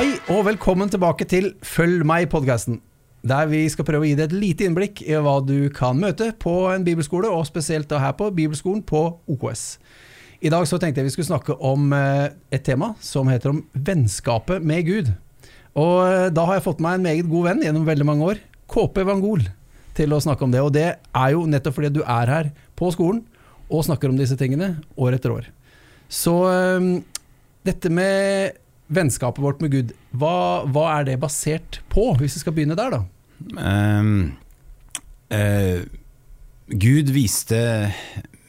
Hei og velkommen tilbake til Følg meg-podkasten. Der vi skal prøve å gi deg et lite innblikk i hva du kan møte på en bibelskole, og spesielt her på bibelskolen på OKS. I dag så tenkte jeg vi skulle snakke om eh, et tema som heter om vennskapet med Gud. Og eh, da har jeg fått meg en meget god venn gjennom veldig mange år, KP Vangol, til å snakke om det. Og det er jo nettopp fordi du er her på skolen og snakker om disse tingene år etter år. Så eh, dette med vennskapet vårt med Gud, hva, hva, er det basert på, hvis vi skal begynne der, da? Um, uh, Gud viste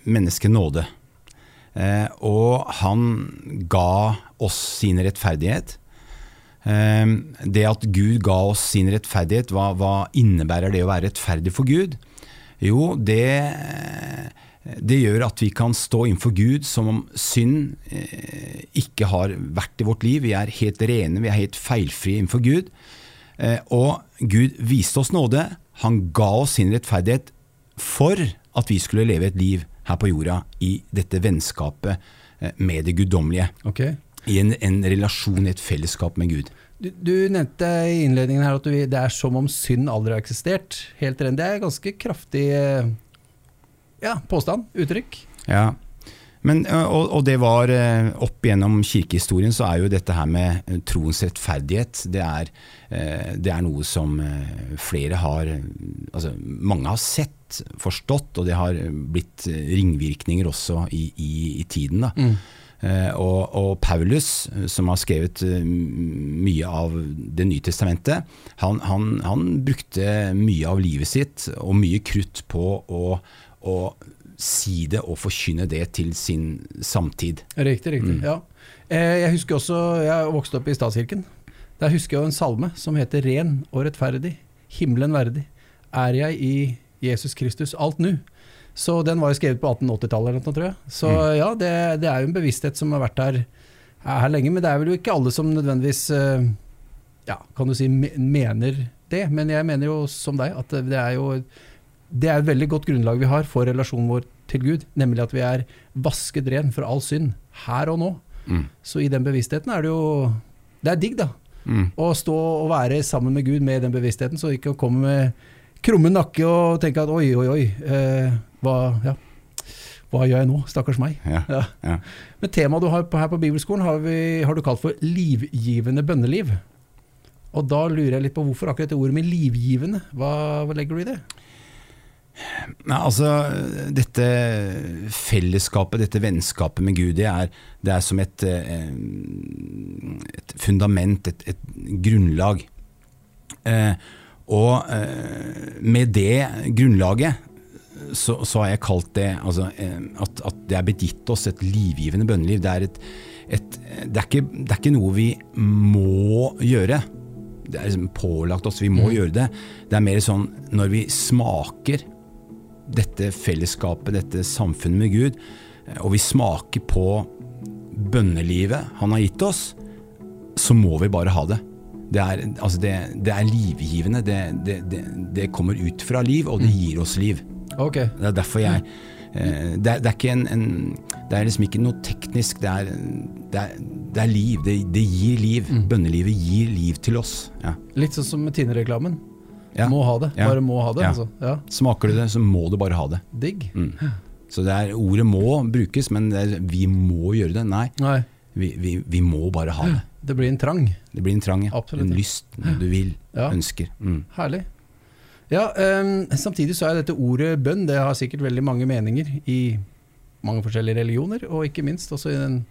mennesket nåde, uh, og han ga oss sin rettferdighet. Uh, det at Gud ga oss sin rettferdighet, hva, hva innebærer det å være rettferdig for Gud? Jo, det det gjør at vi kan stå innenfor Gud som om synd eh, ikke har vært i vårt liv. Vi er helt rene, vi er helt feilfrie innenfor Gud. Eh, og Gud viste oss nåde. Han ga oss sin rettferdighet for at vi skulle leve et liv her på jorda i dette vennskapet eh, med det guddommelige. Okay. I en, en, relasjon, et fellesskap med Gud. Du, du nevnte i innledningen her at du, det er som om synd aldri har eksistert. Helt rent. Det er ganske kraftig eh, ja, påstand, uttrykk. Ja, men, og, og, det var Opp gjennom kirkehistorien så er jo dette her med troens rettferdighet det er, det er noe som flere har altså Mange har sett, forstått, og det har blitt ringvirkninger også i, i, i tiden. da. Mm. Og, og, Paulus, som har skrevet mye av Det nye testamentet, han, han, han brukte mye av livet sitt og mye krutt på å å si det og forkynne det til sin samtid. Riktig, riktig. Mm. ja. Eh, jeg husker også, jeg vokste opp i statskirken. Der husker jeg en salme som heter 'Ren og rettferdig, himmelen verdig, er jeg i Jesus Kristus alt nu'. Så den var jo skrevet på 1880-tallet, tror jeg. Så mm. ja, det, det, er jo en bevissthet som har vært her, her lenge. Men det er vel jo ikke alle som nødvendigvis eh, ja, kan du si mener det. Men jeg mener jo som deg at det er jo det er et veldig godt grunnlag vi har for relasjonen vår til Gud, nemlig at vi er vasket ren for all synd her og nå. Mm. Så i den bevisstheten er det jo Det er digg, da. Mm. Å stå og være sammen med Gud med den bevisstheten, så ikke å komme med krumme nakke og tenke at oi, oi, oi, eh, hva, ja, hva gjør jeg nå? Stakkars meg. Ja, ja. Men temaet du har på, her på bibelskolen, har, vi, har, du kalt for livgivende bønneliv. Og da lurer jeg litt på hvorfor akkurat det ordet med livgivende? Hva, hva legger du i det? Nei, altså, dette fellesskapet, dette vennskapet med Gud, det er, det er som et, eh, et, fundament, et, et grunnlag. Eh, og eh, med det grunnlaget så, så, har jeg kalt det altså, at, at, det er blitt gitt oss et livgivende bønneliv. Det er, et, det, er ikke, det er, ikke, noe vi må gjøre. Det er liksom pålagt oss, vi må mm. gjøre det. Det er mer sånn når vi smaker dette fellesskapet, dette samfunnet med Gud, eh, og vi smaker på bønnelivet han har gitt oss, så må vi bare ha det. Det er, altså det, det er livgivende. Det, det, det, kommer ut fra liv, og det mm. gir oss liv. Okay. Det er derfor jeg eh, det er, det, er, ikke en, en, Det er liksom ikke noe teknisk. Det er, det er, det er liv. Det, gir liv. Mm. Bønnelivet gir liv til oss. Ja. Litt sånn som med Tine-reklamen. Ja. Må ha det. Bare må ha det. Altså. Ja. Smaker du det, så må du bare ha det. Digg. Mm. Så det er, ordet må brukes, men er, vi må gjøre det. Nei. Nei. Vi, vi, vi, må bare ha det. Det blir en trang. Det blir En trang, ja. Absolutt. En lyst, noe du vil, ønsker. Mm. Herlig. Ja, um, Samtidig så er dette ordet bønn det har sikkert veldig mange meninger i mange forskjellige religioner, og ikke minst også i den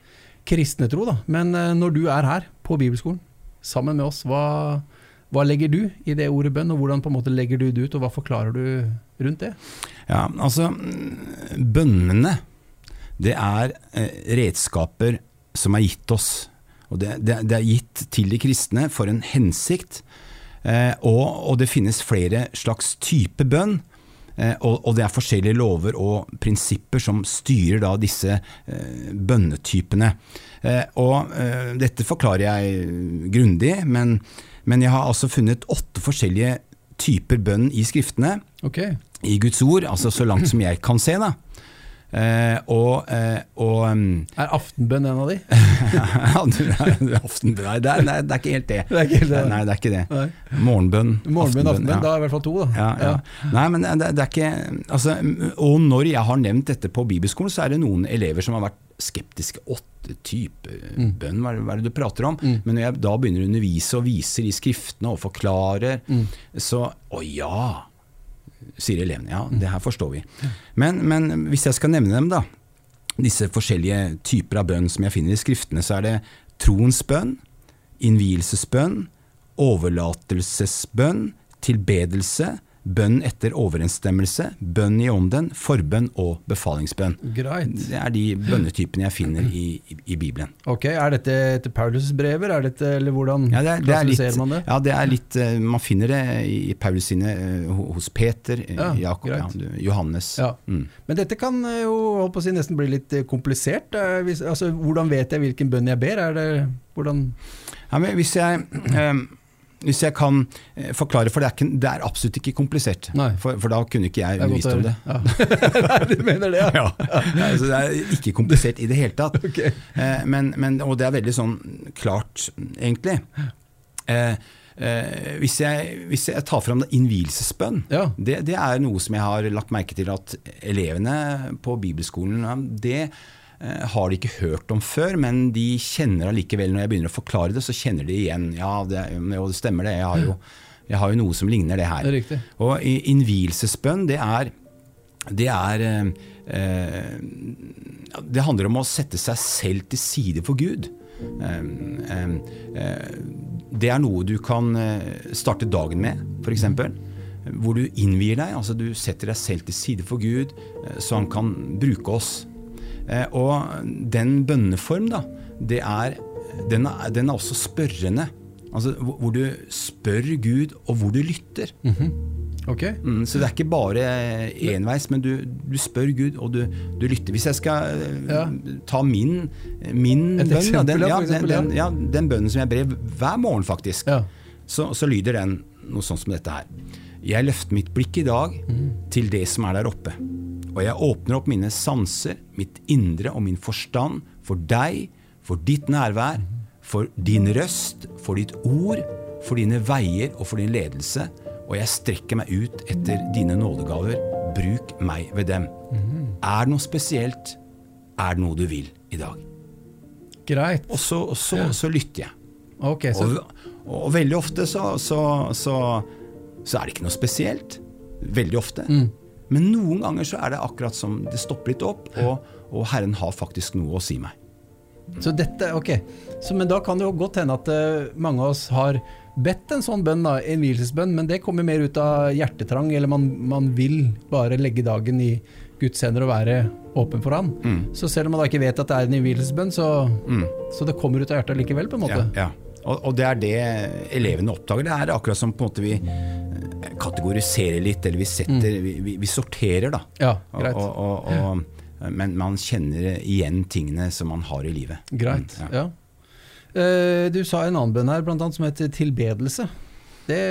kristne tro. Da. Men uh, når du er her på bibelskolen sammen med oss, hva, hva legger du i det ordet bønn, og hvordan på en måte legger du det ut, og hva forklarer du rundt det? Ja, altså, Bønnene, det er eh, redskaper som er gitt oss. Og det, det, det, er gitt til de kristne for en hensikt. Eh, og, og, det finnes flere slags type bønn. Eh, og, det er forskjellige lover og prinsipper som styrer da disse eh, bønnetypene. Og dette forklarer jeg grundig, men men jeg har altså funnet åtte forskjellige typer bønn i skriftene. Okay. I Guds ord, altså så langt som jeg kan se. da. Eh, og, eh, og Er aftenbønn en av de? ja, du, du, aftenbønn Nei, det er, nei, det er ikke helt det. Det er ikke helt det. Nei, det er ikke det. Nei. Morgenbønn, Morgenbønn, aftenbønn. ja. Da er i hvert fall to, da. Ja, ja. Nei, men det, det er ikke altså, Og når jeg har nevnt dette på bibelskolen, så er det noen elever som har vært skeptiske. Åtte typer Mm. bønn, hva er, hva er det du prater om? Men når jeg da begynner å undervise og viser i skriftene og forklarer, Mm. så Å ja, sier elevene. Ja, det her forstår vi. Men, men hvis jeg skal nevne dem, da. Disse forskjellige typer av bønn som jeg finner i skriftene, så er det troens bønn, innvielsesbønn, overlatelsesbønn, tilbedelse, bønn etter overensstemmelse, bønn i ånden, forbønn og befalingsbønn. Greit. Det er de bønnetypene jeg finner i, i, i Bibelen. Ok, Er dette etter Paulus' brever, er dette, eller hvordan Ja, det er, det er litt, man det? ja, det er litt eh, Man finner det i Paulus sine eh, hos Peter, eh, Ja, Jakob, ja, Johannes. Ja. Mm. Men dette kan jo holdt på å si, nesten bli litt komplisert. altså, hvordan vet jeg hvilken bønn jeg ber? Er det, hvordan Ja, men hvis jeg, eh, hvis jeg kan eh, forklare, for det er, ikke, det er absolutt ikke komplisert. For, for da kunne ikke jeg er undervist om det. Ja. du mener det, ja? Ja, altså, det er ikke komplisert i det hele tatt. Ok. Eh, men, men, og det er veldig sånn klart, egentlig. Eh, eh, hvis, jeg, hvis jeg tar fram innvielsesbønn, Ja. det, det er noe som jeg har lagt merke til at elevene på bibelskolen det har de ikke hørt om før, men de kjenner allikevel, når jeg begynner å forklare det, så kjenner de igjen. Ja, det, jo, det stemmer det. Jeg har, jo, jeg har jo noe som ligner det her. Det er riktig. Og innvielsesbønn, det er det er eh, eh, Det handler om å sette seg selv til side for Gud. Eh, eh, eh, det er noe du kan eh, starte dagen med, f.eks. Hvor du innvier deg. altså Du setter deg selv til side for Gud, eh, så han kan bruke oss. Eh, og den bønneform, da, det er, den er, den er også spørrende. Altså hvor du spør Gud, og hvor du lytter. Ok. Mm, så det er ikke bare enveis, men du, du spør Gud, og du, du lytter. Hvis jeg skal eh, Ja. ta min, min Et bønn, da, den, ja, den, ja. den, bønnen som jeg brev hver morgen, faktisk, så, så lyder den noe sånn som dette her. Jeg løfter mitt blikk i dag til det som er der oppe. Og jeg åpner opp mine sanser, mitt indre og min forstand for deg, for ditt nærvær, for din røst, for ditt ord, for dine veier og for din ledelse. Og jeg strekker meg ut etter dine nådegaver. Bruk meg ved dem. Er det noe spesielt? Er det noe du vil i dag? Greit. Og så, og så, så lytter jeg. Ok, så Og, og veldig ofte så, så, så, så er det ikke noe spesielt. Veldig ofte. Mm. Men noen ganger så er det akkurat som det stopper litt opp, og, og Herren har faktisk noe å si meg. Så dette, ok. Så, men da kan det jo godt hende at uh, mange av oss har bedt en sånn bønn, da, en vielsesbønn, men det kommer mer ut av hjertetrang, eller man, man vil bare legge dagen i Guds hender og være åpen for Han. Mm. Så selv om man da ikke vet at det er en innvielsesbønn, så, så det kommer ut av hjertet likevel, på en måte. Ja, ja. Og, og det er det elevene oppdager. Det er akkurat som på en måte vi kategoriserer litt, eller vi setter vi, vi, vi sorterer, da. Ja, greit. og, og, og, men man kjenner igjen tingene som man har i livet. Greit, Mm, ja. Eh, du sa en annen bønn her, blant annet, som heter tilbedelse. Det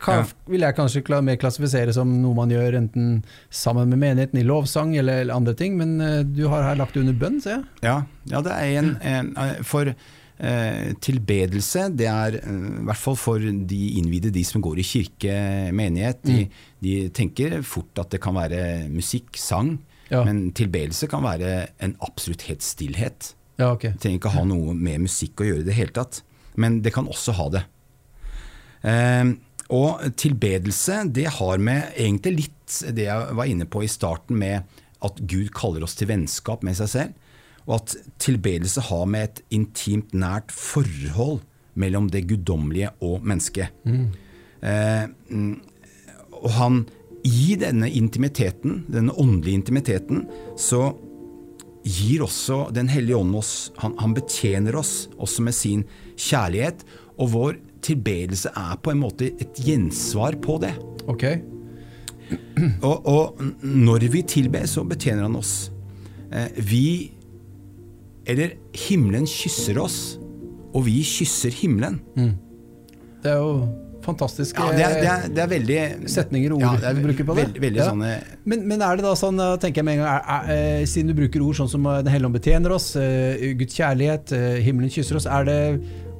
kan, vil jeg kanskje kla mer klassifisere som noe man gjør enten sammen med menigheten i lovsang eller, eller andre ting, men eh, du har her lagt det under bønn, ser jeg. Ja, ja det er en, en eh, For tilbedelse, det er eh, i hvert fall for de innvidde, de som går i kirke, menighet, de, de tenker fort at det kan være musikk, sang. Ja. Men tilbedelse kan være en absolutt helt stillhet. Ja, okay. Det trenger ikke ha noe med musikk å gjøre i det hele tatt. Men det kan også ha det. Eh, og tilbedelse, det har med egentlig litt det jeg var inne på i starten, med at Gud kaller oss til vennskap med seg selv. Og at tilbedelse har med et intimt, nært forhold mellom det guddommelige og mennesket. Eh, mm, og han, i denne intimiteten, denne åndelige intimiteten, så gir også Den hellige ånd oss han, han betjener oss også med sin kjærlighet. Og vår tilbedelse er på en måte et gjensvar på det. Ok. Og, og når vi tilber, så betjener han oss. Eh, vi Eller himmelen kysser oss, og vi kysser himmelen. Det er jo fantastiske Ja, det er, det er, det er veldig setninger og ord ja, det er du bruker på det. Veldig, veldig Ja. sånne Men, men er det da sånn, tenker jeg med en gang, er, er, eh, siden du bruker ord sånn som eh, Den hellige ånd betjener oss, eh, Guds kjærlighet, himmelen kysser oss, er det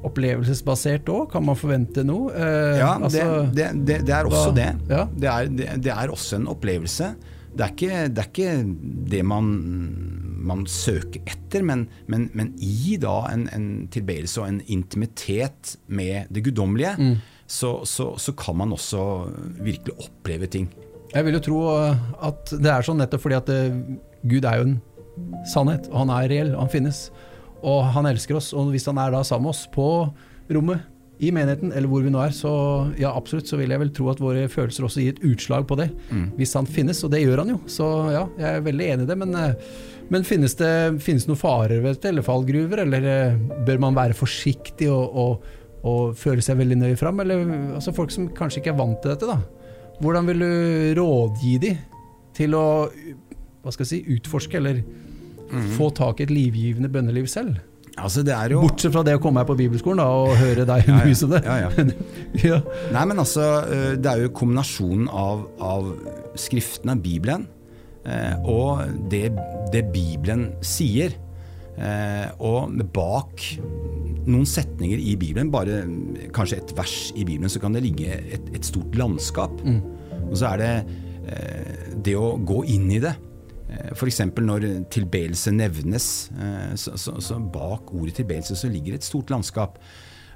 opplevelsesbasert òg? Kan man forvente noe? Ja, altså, det, det, er også da, det. Ja. Det er, er også en opplevelse. Det er ikke det, er ikke det man, man søker etter, men, men, men i da en, en tilbedelse og en intimitet med det guddommelige, Mm. så, så, så kan man også virkelig oppleve ting. Jeg vil jo tro eh, at det er sånn nettopp fordi at eh, Gud er jo en sannhet, og han er reell, og han finnes. Og han elsker oss, og hvis han er da sammen med oss på rommet, i menigheten, eller hvor vi nå er, så ja, absolutt, så vil jeg vel tro at våre følelser også gir et utslag på det. Hvis han finnes, og det gjør han jo. Så ja, jeg er veldig enig i det. Men, eh, men finnes det finnes noen farer ved dette, eller fallgruver, eller eh, bør man være forsiktig og, og, og føle seg veldig nøye fram? Eller altså folk som kanskje ikke er vant til dette, da. Hvordan vil du rådgi de til å hva skal jeg si, utforske eller få tak i et livgivende bønneliv selv? Altså, det er jo Bortsett fra det å komme her på bibelskolen da, og høre deg undervise om det. Ja, ja. Ja. Nei, men altså, eh, det er jo kombinasjonen av, av skriftene, Bibelen, eh, og det, det Bibelen sier. Eh, og bak noen setninger i Bibelen, bare kanskje et vers i Bibelen, så kan det ligge et, et stort landskap. Og så er det det å gå inn i det. F.eks. når tilbedelse nevnes, eh, så, så, så bak ordet tilbedelse så ligger et stort landskap.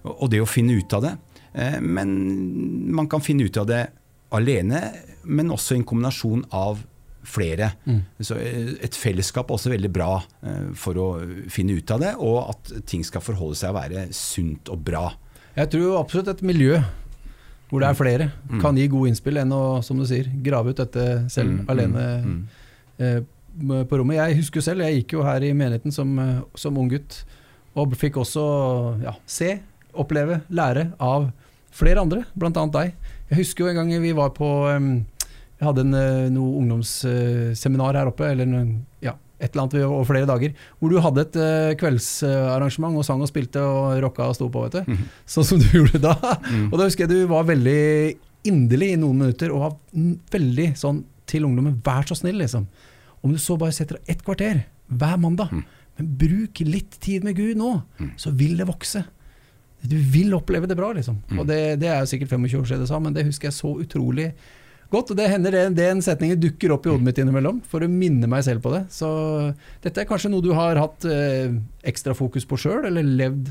Og det å finne ut av det. Eh, Men man kan finne ut av det alene, men også i en kombinasjon av flere. Så eh, et fellesskap er også veldig bra for å finne ut av det, og at ting skal forholde seg å være sunt og bra. Jeg tror absolutt et miljø hvor det er flere, kan gi gode innspill enn å, som du sier, grave ut dette selv Mm, alene mm, mm. eh, på rommet. Jeg husker selv, jeg gikk jo her i menigheten som, eh, som ung gutt, og fikk også ja, se, oppleve, lære av flere andre, annet deg. Jeg husker jo en gang vi var på Jeg hadde en, eh, noe ungdomsseminar her oppe, eller ja, et eller annet over flere dager, hvor du hadde et eh, kveldsarrangement og sang og spilte og rocka og sto på, vet du. Mm. Sånn som du gjorde da. Mm. Og da husker jeg du var veldig inderlig i noen minutter, og var veldig sånn til ungdommen, vær så snill, liksom. Om du så bare setter av ett kvarter hver mandag, Mm. men bruk litt tid med Gud nå, Mm. så vil det vokse. Du vil oppleve det bra, liksom. Mm. Og det, det er jo sikkert 25 år siden det sa, men det husker jeg så utrolig godt. Og det hender det, den setningen dukker opp i hodet mitt innimellom, for å minne meg selv på det. Så dette er kanskje noe du har hatt eh, ekstra fokus på sjøl, eller levd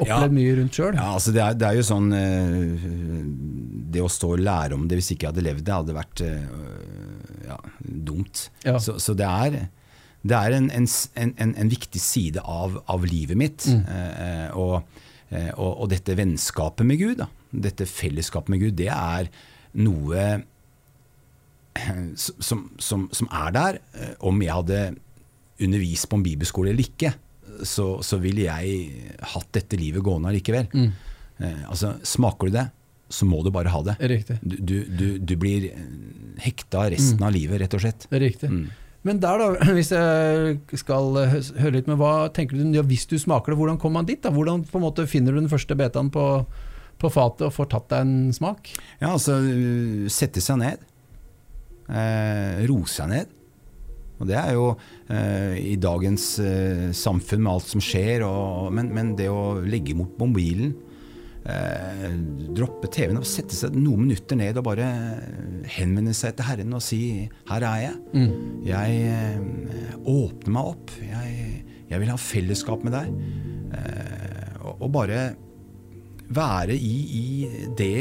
opplevd Ja. mye rundt sjøl? Ja, altså det, er, det er jo sånn eh, Det å stå og lære om det hvis ikke jeg hadde levd det, hadde vært eh, ja, dumt. Ja. Så, så det er, det er en, en, en, en, viktig side av, av livet mitt. Mm. Eh, og, eh, og, og dette vennskapet med Gud, da, dette fellesskapet med Gud, det er noe eh, som, som, som er der. Eh, Om jeg hadde undervist på en bibelskole eller ikke, så, så ville jeg hatt dette livet gående allikevel. Mm. Eh, altså, smaker du det, så må du bare ha det. Riktig. Du, du, du, du blir hekta resten av livet, rett og slett. Det er riktig. Mm. Men der, da, hvis jeg skal høre litt med hva tenker du, ja, Hvis du smaker det, hvordan kommer man dit? da? Hvordan på en måte finner du den første betaen på, på fatet og får tatt deg en smak? Ja, altså uh, sette seg ned. Eh, roe seg ned. Og det er jo eh, i dagens eh, samfunn med alt som skjer, og, men, men det å legge bort mobilen, eh, droppe TV-en og sette seg noen minutter ned og bare henvende seg til Herren og si 'Her er jeg'. Mm. Jeg eh, åpner meg opp. Jeg, jeg vil ha fellesskap med deg. Eh, og, og bare være i, i det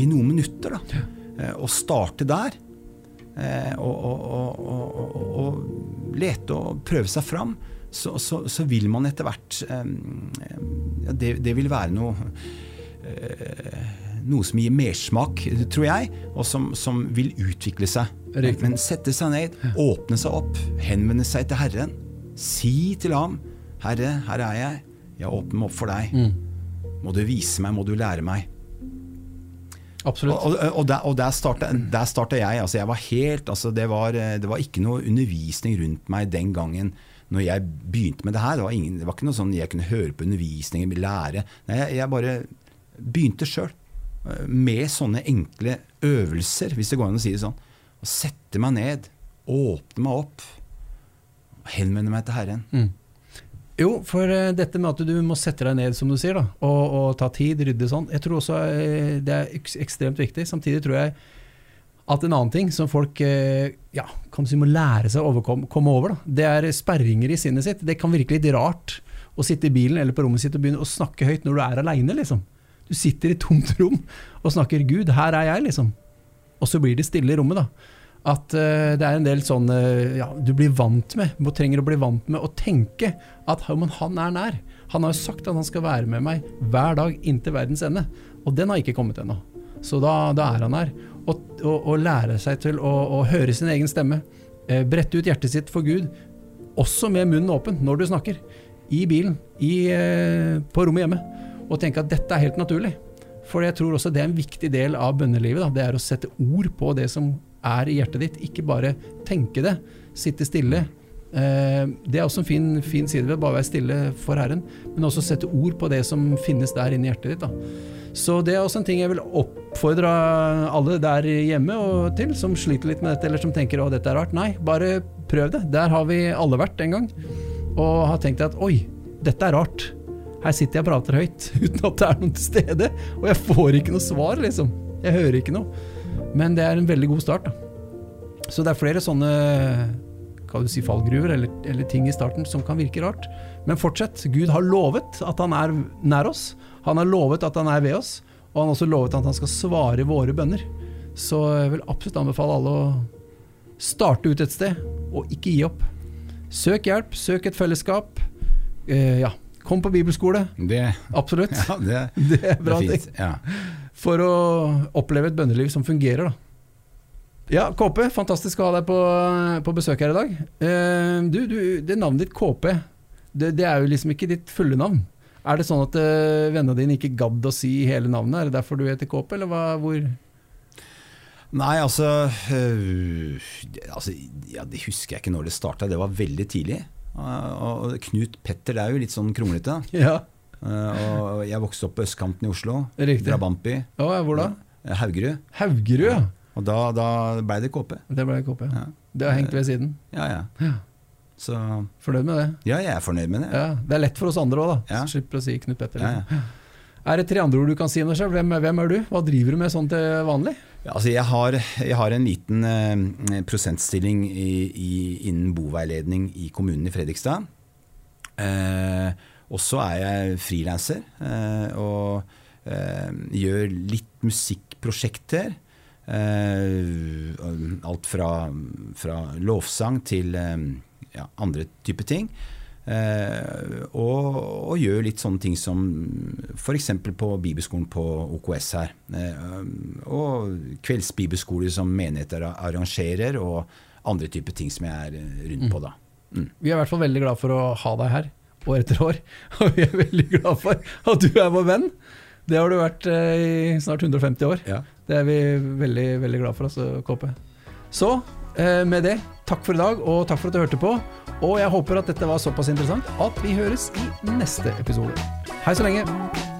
i noen minutter, da. Eh, og starte der. Eh, og, og, og, lete og prøve seg fram. Så, så, så vil man etter hvert eh, ja, det, det vil være noe eh, noe som gir mersmak, tror jeg, og som, som vil utvikle seg. Riktig. Men sette seg ned, åpne seg opp, henvende seg til Herren. Si til ham 'Herre, her er jeg. Jeg åpner meg opp for deg. Mm. Må du vise meg, må du lære meg'. Absolutt. Og, og, og der, og der, starta, jeg. Altså jeg var helt, altså det, var, det var ikke noe undervisning rundt meg den gangen når jeg begynte med det her. Det var, ingen, det var ikke noe sånn jeg kunne høre på undervisning eller lære. Nei, jeg, jeg bare begynte sjøl. eh, med sånne enkle øvelser, hvis det går an å si det sånn. Å sette meg ned, åpne meg opp, henvende meg til Herren. Mm. Jo, for uh, dette med at du må sette deg ned, som du sier, da, og, og ta tid, rydde sånn, jeg tror også uh, det er ekstremt viktig. Samtidig tror jeg at en annen ting som folk ja, kan si, må lære seg å komme over, da, det er sperringer i sinnet sitt. Det kan virke litt rart å sitte i bilen eller på rommet sitt og begynne å snakke høyt når du er aleine, liksom. Du sitter i et tomt rom og snakker 'Gud, her er jeg', liksom. Og så blir det stille i rommet, da. At uh, det er en del sånn uh, ja, du blir vant med, du trenger å bli vant med å tenke at han er nær. Han har jo sagt at han skal være med meg hver dag inntil verdens ende. Og den har ikke kommet ennå. Så da, da, er han her. Og, lære seg til å, å, høre sin egen stemme. Uh, brette ut hjertet sitt for Gud, også med munnen åpen når du snakker. I bilen, i, på rommet hjemme. Og tenke at dette er helt naturlig. For jeg tror også det er en viktig del av bønnelivet. Da. Det er å sette ord på det som er i hjertet ditt. Ikke bare tenke det, sitte stille. Eh, det er også en fin, fin side ved å bare være stille for Herren, men også sette ord på det som finnes der inni hjertet ditt. Da. Så det er også en ting jeg vil oppfordre alle der hjemme til, som sliter litt med dette, eller som tenker å dette er rart. Nei, bare prøv det. Der har vi alle vært en gang. Og har tenkt at oi, dette er rart. Her sitter jeg og prater høyt uten at det er noen til stede, og jeg får ikke noe svar, liksom. Jeg hører ikke noe. Men det er en veldig god start. Da. Så det er flere sånne kan du si fallgruver eller, eller, ting i starten som kan virke rart. Men fortsett. Gud har lovet at han er nær oss. Han har lovet at han er ved oss, og han har også lovet at han skal svare våre bønner. Så jeg vil absolutt anbefale alle å starte ut et sted, og ikke gi opp. Søk hjelp, søk et fellesskap. Eh, ja, Kom på bibelskole. Det, Absolutt. Ja, det, det, er bra det er ting. Ja. For å oppleve et bønneliv som fungerer, da. Ja, KP, fantastisk å ha deg på, på besøk her i dag. Uh, du, du, det navnet ditt KP, det, det, er jo liksom ikke ditt fulle navn. Er det sånn at uh, vennene dine ikke gadd å si hele navnet? Er det derfor du heter KP, eller hva, hvor Nei, altså, øh, altså ja, Det husker jeg ikke når det starta. Det var veldig tidlig. Og Knut Petter det er jo litt sånn kronglete. Ja. Eh, og jeg vokste opp på østkanten i Oslo. Riktig. Drabantby. Oh, ja, hvor da? Haugerud. Haugerud, ja. Og da, da blei det KP. Det ble KP, ja. Det har hengt ved siden. Ja, ja. ja. Så, fornøyd med det? Ja, jeg er fornøyd med det. Ja, det er lett for oss andre òg, da. Ja. Så slipper å si Knut Petter. Liksom. Er det tre andre ord du kan si selv? Hvem, hvem, er du? Hva driver du med sånn til vanlig? Altså jeg, har, jeg, har, en liten eh, prosentstilling i, i, innen boveiledning i kommunen i Fredrikstad. Eh, og så er jeg frilanser eh, og eh, gjør litt musikkprosjekter. Eh, alt fra, fra, lovsang til eh, ja, andre typer ting. Uh, og, og, gjør litt sånne ting som f.eks. på bibelskolen på OKS her. Uh, og kveldsbibelskoler som menigheter arrangerer, og andre typer ting som jeg er rundt på da. Mm. Vi er i hvert fall veldig glad for å ha deg her år etter år. Og vi er veldig glad for at du er vår venn. Det har du vært eh, i snart 150 år. Ja. Det er vi veldig, veldig glad for, altså, KP. Så eh, med det, takk for i dag, og takk for at du hørte på. Og jeg håper at dette var såpass interessant at vi høres i neste episode. Hei så lenge.